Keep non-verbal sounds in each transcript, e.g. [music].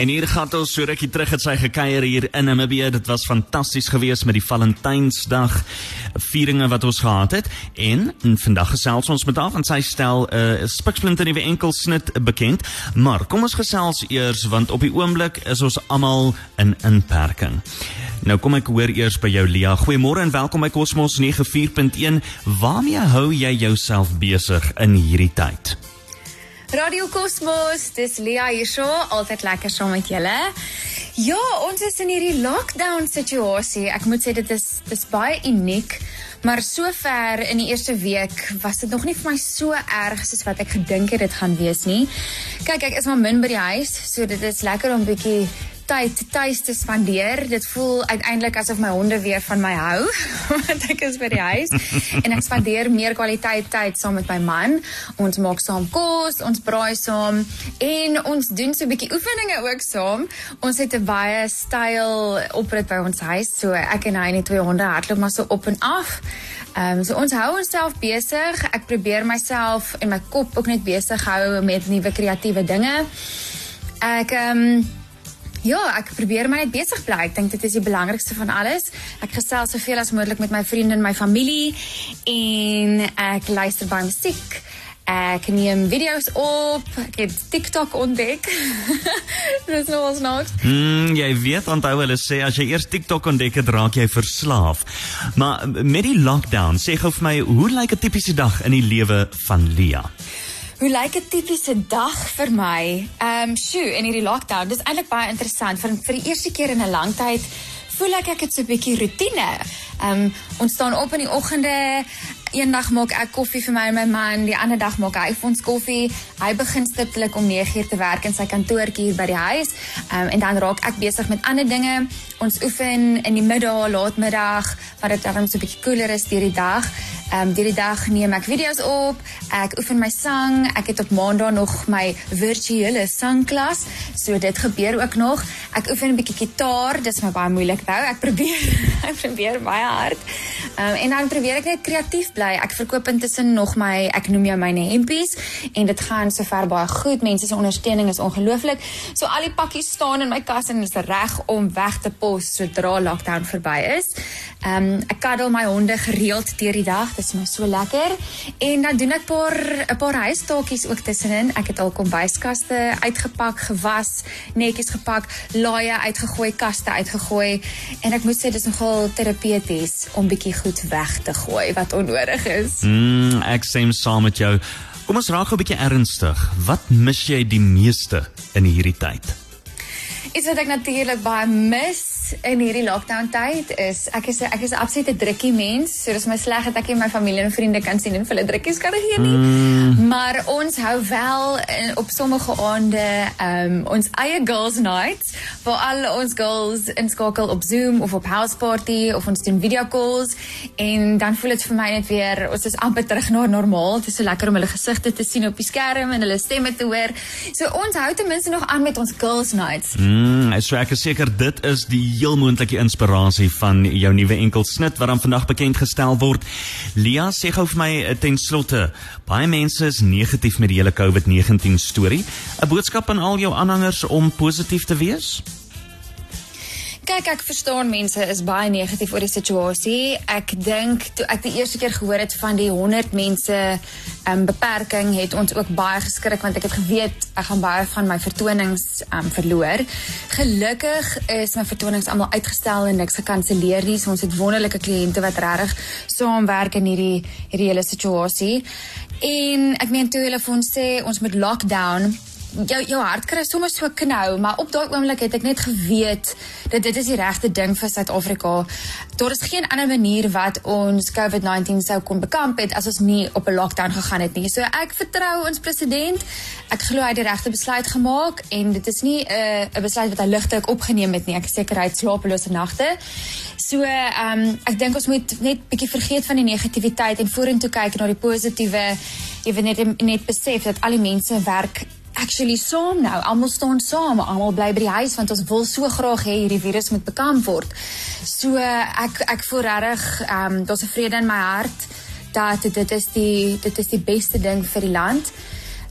En hier gaan ons so rukkie terug het sy gekuier hier in Namibië. Dit was fantasties geweest met die Valentynsdag vieringe wat ons gehad het. En, en vandag gesels ons met haar van sy stel 'n uh, spiksplinter nuwe enkelsnit bekend. Maar kom ons gesels eers want op die oomblik is ons almal in inperking. Nou kom ek hoor eers by jou Lia. Goeiemôre en welkom by Cosmos 94.1. Waarmee hou jy jouself besig in hierdie tyd? Radio Cosmos, dis Lia hierso, altyd lekker saam met julle. Ja, ons is in hierdie lockdown situasie. Ek moet sê dit is dis baie uniek, maar sover in die eerste week was dit nog nie vir my so erg soos wat ek gedink het dit gaan wees nie. Kyk, ek is maar min by die huis, so dit is lekker om bietjie tyd tuis te spandeer. Dit voel uiteindelik asof my honde weer van my hou [laughs] want ek is by die huis en ek spandeer meer kwaliteit tyd saam met my man. Ons maak saam kos, ons braai saam en ons doen so 'n bietjie oefeninge ook saam. Ons het 'n baie styl oprit by ons huis. So ek en hy en die twee honde hardloop maar so op en af. Ehm um, so ons hou onsself besig. Ek probeer myself en my kop ook net besig hou met nuwe kreatiewe dinge. Ek ehm um, Ja, ek probeer my net besig bly. Ek dink dit is die belangrikste van alles. Ek gesels soveel as moontlik met my vriende en my familie en ek luister baie musiek. Ek neem video's op. Ek het TikTok ontdek. [laughs] Dis nou ons nog. Mm, jy weet onthou hulle sê as jy eers TikTok ontdek het, raak jy verslaaf. Maar met die lockdown, sê gou vir my, hoe lyk 'n tipiese dag in die lewe van Lia? Hoe lyk 'n tipiese dag vir my? Ehm, um, sjoe, in hierdie lockdown. Dis eintlik baie interessant. Vir vir die eerste keer in 'n lang tyd voel ek ek het so 'n bietjie rotine. Ehm, um, ons staan op in die oggende. Eendag maak ek koffie vir my en my man, die ander dag maak hy vir ons koffie. Hy begin stiptelik om 9:00 te werk in sy kantoortjie hier by die huis. Ehm, um, en dan raak ek besig met ander dinge. Ons oefen in die middag, laatmiddag, wat dit dan so 'n bietjie koeler is deur die dag. Ehm um, die dag neem ek video's op. Ek oefen my sang. Ek het op Maandag nog my virtuele sangklas. So dit gebeur ook nog. Ek oefen 'n bietjie gitaar. Dis my baie moeilik nou. Ek probeer [laughs] ek probeer baie hard. Um, en dan probeer ek net kreatief bly. Ek verkoop intussen nog my ek noem jou myne hempies en dit gaan sover baie goed. Mense se ondersteuning is ongelooflik. So al die pakkies staan in my kas en is reg om weg te pos sodra lockdown verby is. Ehm um, ek kaddel my honde gereeld deur die dag is my so lekker. En dan doen ek 'n paar 'n paar huistaakies ook tussenin. Ek het al kombuiskaste uitgepak, gewas, netjies gepak, laaie uitgegooi, kaste uitgegooi en ek moet sê dis nogal terapeuties om bietjie weg te gooi wat onnodig is. Mm, ek stem saam met jou. Kom ons raak 'n bietjie ernstig. Wat mis jy die meeste in hierdie tyd? Iets wat ek natuurlik baie mis in hierdie lockdown tyd is ek is ek is 'n absolute drukkie mens. So dis my sleg dat ek nie my familie en vriende kan sien en hulle drukkies kan gee nie. Mm. Maar ons hou wel in, op sommige aande um ons eie girls nights waar al ons girls inskakel op Zoom of op house party of ons doen video calls en dan voel dit vir my net weer ons is amper terug na normaal. Dit is so lekker om hulle gesigte te sien op die skerm en hulle stemme te hoor. So ons hou ten minste nog aan met ons girls nights. Mm. Mm, so ek is seker dit is die heel moontlike inspirasie van jou nuwe enkelsnit wat dan vandag bekend gestel word. Lia sê gou vir my eh, ten slotte, baie mense is negatief met die hele COVID-19 storie. 'n Boodskap aan al jou aanhangers om positief te wees? Kyk ek verstaan mense is baie negatief oor die situasie. Ek dink toe ek die eerste keer gehoor het van die 100 mense um, beperking het ons ook baie geskrik want ek het geweet ek gaan baie van my vertonings um, verloor. Gelukkig is my vertonings almal uitgestel en niks gekanselleer nie. So ons het wonderlike kliënte wat regtig saamwerk in hierdie hierdie hele situasie. En ek meen toe hulle vir ons sê ons moet lockdown jou jou hart kry sommer so knou, maar op daai oomblik het ek net geweet dat dit is die regte ding vir Suid-Afrika. Daar is geen ander manier wat ons COVID-19 sou kon bekamp het as ons nie op 'n lockdown gegaan het nie. So ek vertrou ons president. Ek glo hy het die regte besluit gemaak en dit is nie 'n uh, 'n besluit wat hy ligtelik opgeneem het nie. Ek seker hy het slapelose nagte. So ehm um, ek dink ons moet net bietjie vergeet van die negativiteit en vorentoe kyk na die positiewe. Jy weet net net besef dat al die mense werk actually saam nou. Almal staan saam, almal bly by die huis want ons wil so graag hê hierdie virus moet bekamp word. So ek ek voel regtig ehm um, daar's 'n vrede in my hart dat dit is die dit is die beste ding vir die land.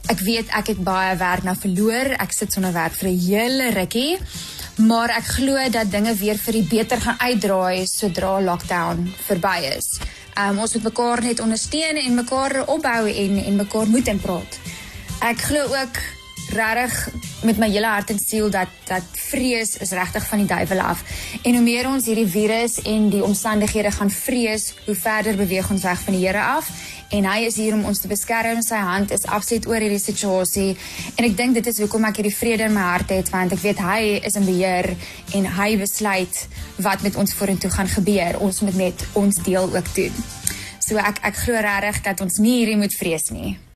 ek weet ek het baie werk nou verloor. Ek sit sonder werk vir 'n hele rukkie. Maar ek glo dat dinge weer vir die beter gaan uitdraai sodra lockdown verby is. Um, ons moet mekaar net ondersteun en mekaar opbou en en mekaar moed en praat. Ek glo ook regtig met my hele hart en siel dat dat vrees is regtig van die duiwel af. En hoe meer ons hierdie virus en die omstandighede gaan vrees, hoe verder beweeg ons weg van die Here af. En hy is hier om ons te beskerm. Sy hand is absoluut oor hierdie situasie. En ek dink dit is hoekom ek hierdie vrede in my hart het want ek weet hy is in beheer en hy besluit wat met ons vorentoe gaan gebeur. Ons moet net ons deel ook doen. So ek ek glo regtig dat ons nie hierdie moet vrees nie.